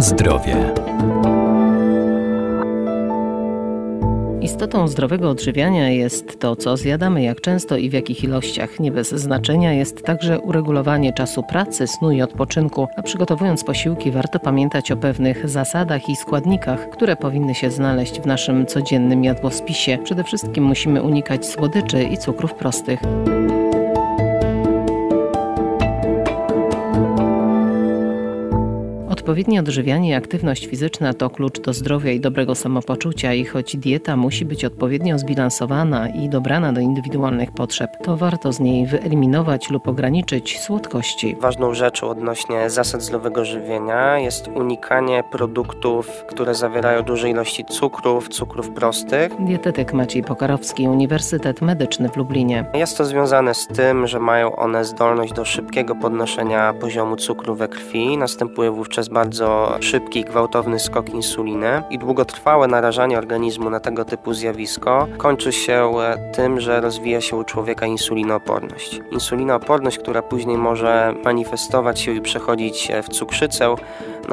Zdrowie. Istotą zdrowego odżywiania jest to, co zjadamy, jak często i w jakich ilościach. Nie bez znaczenia jest także uregulowanie czasu pracy, snu i odpoczynku, a przygotowując posiłki warto pamiętać o pewnych zasadach i składnikach, które powinny się znaleźć w naszym codziennym jadłospisie. Przede wszystkim musimy unikać słodyczy i cukrów prostych. Odpowiednie odżywianie i aktywność fizyczna to klucz do zdrowia i dobrego samopoczucia i choć dieta musi być odpowiednio zbilansowana i dobrana do indywidualnych potrzeb, to warto z niej wyeliminować lub ograniczyć słodkości. Ważną rzeczą odnośnie zasad zdrowego żywienia jest unikanie produktów, które zawierają duże ilości cukrów, cukrów prostych. Dietetyk Maciej Pokarowski, Uniwersytet Medyczny w Lublinie. Jest to związane z tym, że mają one zdolność do szybkiego podnoszenia poziomu cukru we krwi. Następuje wówczas bardzo szybki, gwałtowny skok insuliny i długotrwałe narażanie organizmu na tego typu zjawisko kończy się e, tym, że rozwija się u człowieka insulinooporność. Insulinooporność, która później może manifestować się i przechodzić e, w cukrzycę,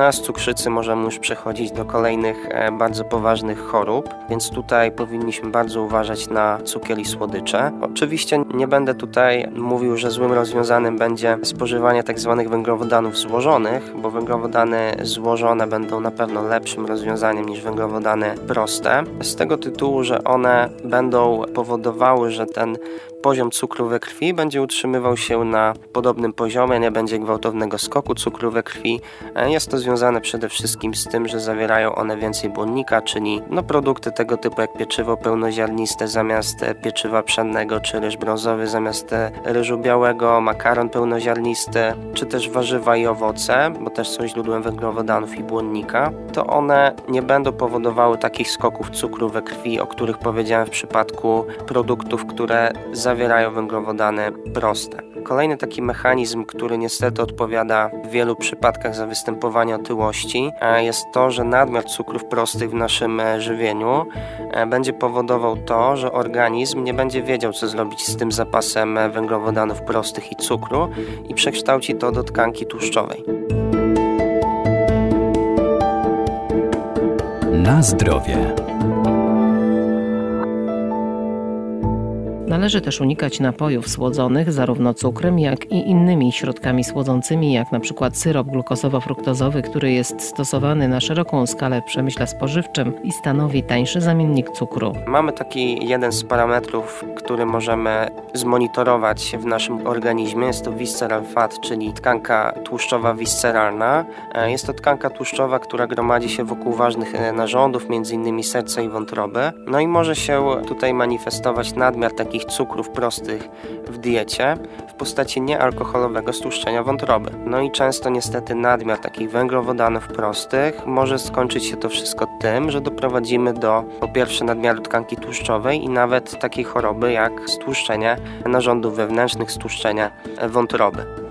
a z cukrzycy możemy już przechodzić do kolejnych e, bardzo poważnych chorób, więc tutaj powinniśmy bardzo uważać na cukier i słodycze. Oczywiście nie będę tutaj mówił, że złym rozwiązanym będzie spożywanie tzw. Tak węglowodanów złożonych, bo węglowodany złożone będą na pewno lepszym rozwiązaniem niż węglowodany proste. Z tego tytułu, że one będą powodowały, że ten poziom cukru we krwi będzie utrzymywał się na podobnym poziomie, nie będzie gwałtownego skoku cukru we krwi. Jest to związane przede wszystkim z tym, że zawierają one więcej błonnika, czyli no, produkty tego typu jak pieczywo pełnoziarniste zamiast pieczywa pszennego, czy ryż brązowy zamiast ryżu białego, makaron pełnoziarnisty, czy też warzywa i owoce, bo też są źródłem węglowodanów i błonnika, to one nie będą powodowały takich skoków cukru we krwi, o których powiedziałem w przypadku produktów, które zawierają węglowodany proste. Kolejny taki mechanizm, który niestety odpowiada w wielu przypadkach za występowanie otyłości, e, jest to, że nadmiar cukrów prostych w naszym e, żywieniu e, będzie powodował to, że organizm nie będzie wiedział, co zrobić z tym zapasem węglowodanów prostych i cukru i przekształci to do tkanki tłuszczowej. Na zdrowie. Należy też unikać napojów słodzonych zarówno cukrem, jak i innymi środkami słodzącymi, jak na przykład syrop glukozowo-fruktozowy, który jest stosowany na szeroką skalę w przemyśle spożywczym i stanowi tańszy zamiennik cukru. Mamy taki jeden z parametrów, który możemy zmonitorować w naszym organizmie. Jest to visceral fat, czyli tkanka tłuszczowa visceralna. E, jest to tkanka tłuszczowa, która gromadzi się wokół ważnych e, narządów, m.in. serca i wątroby. No i może się tutaj manifestować nadmiar takich cukrów prostych w diecie w postaci niealkoholowego stłuszczenia wątroby. No i często niestety nadmiar takich węglowodanów prostych może skończyć się to wszystko tym, że doprowadzimy do po pierwsze nadmiaru tkanki tłuszczowej i nawet takiej choroby jak stłuszczenie narządów wewnętrznych, stłuszczenie wątroby.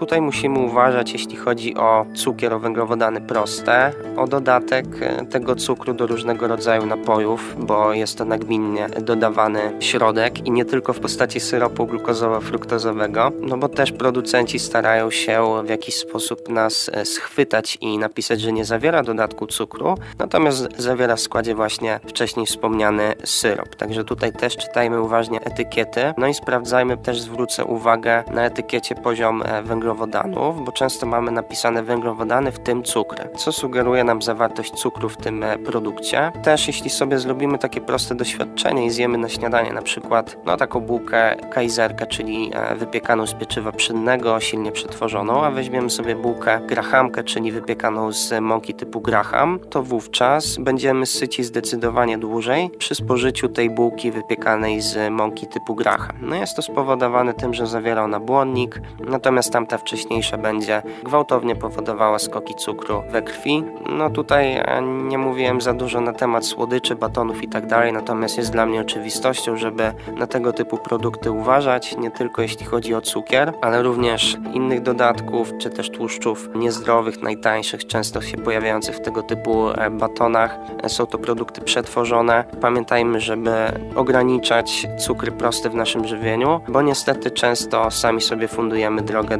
Tutaj musimy uważać, jeśli chodzi o cukier, węglowodany proste, o dodatek e, tego cukru do różnego rodzaju napojów, bo jest to nagminnie dodawany środek i nie tylko w postaci syropu glukozowo-fruktozowego, no bo też producenci starają się w jakiś sposób nas e, schwytać i napisać, że nie zawiera dodatku cukru, natomiast zawiera w składzie właśnie wcześniej wspomniany syrop. Także tutaj też czytajmy uważnie etykiety, no i sprawdzajmy też, zwrócę uwagę na etykiecie poziom e, węglowodanów bo często mamy napisane węglowodany, w tym cukry, co sugeruje nam zawartość cukru w tym e, produkcie. Też jeśli sobie zrobimy takie proste doświadczenie i zjemy na śniadanie na przykład no taką bułkę kajzerkę, czyli e, wypiekaną z pieczywa pszennego, silnie przetworzoną, a weźmiemy sobie bułkę grahamkę, czyli wypiekaną z mąki typu graham, to wówczas będziemy syci zdecydowanie dłużej przy spożyciu tej bułki wypiekanej z mąki typu graham. No jest to spowodowane tym, że zawiera ona błonnik, natomiast tamta wcześniejsza będzie gwałtownie powodowała skoki cukru we krwi. No tutaj nie mówiłem za dużo na temat słodyczy, batonów i tak dalej, natomiast jest dla mnie oczywistością, żeby na tego typu produkty uważać, nie tylko jeśli chodzi o cukier, ale również innych dodatków, czy też tłuszczów niezdrowych, najtańszych, często się pojawiających w tego typu e, batonach. E, są to produkty przetworzone. Pamiętajmy, żeby ograniczać cukry proste w naszym żywieniu, bo niestety często sami sobie fundujemy drogę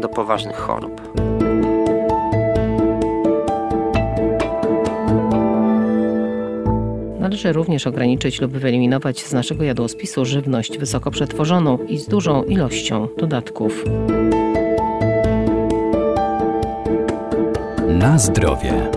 do, poważnych chorób. Należy również ograniczyć lub wyeliminować z naszego jadłospisu żywność wysoko przetworzoną i z dużą ilością dodatków. Na zdrowie.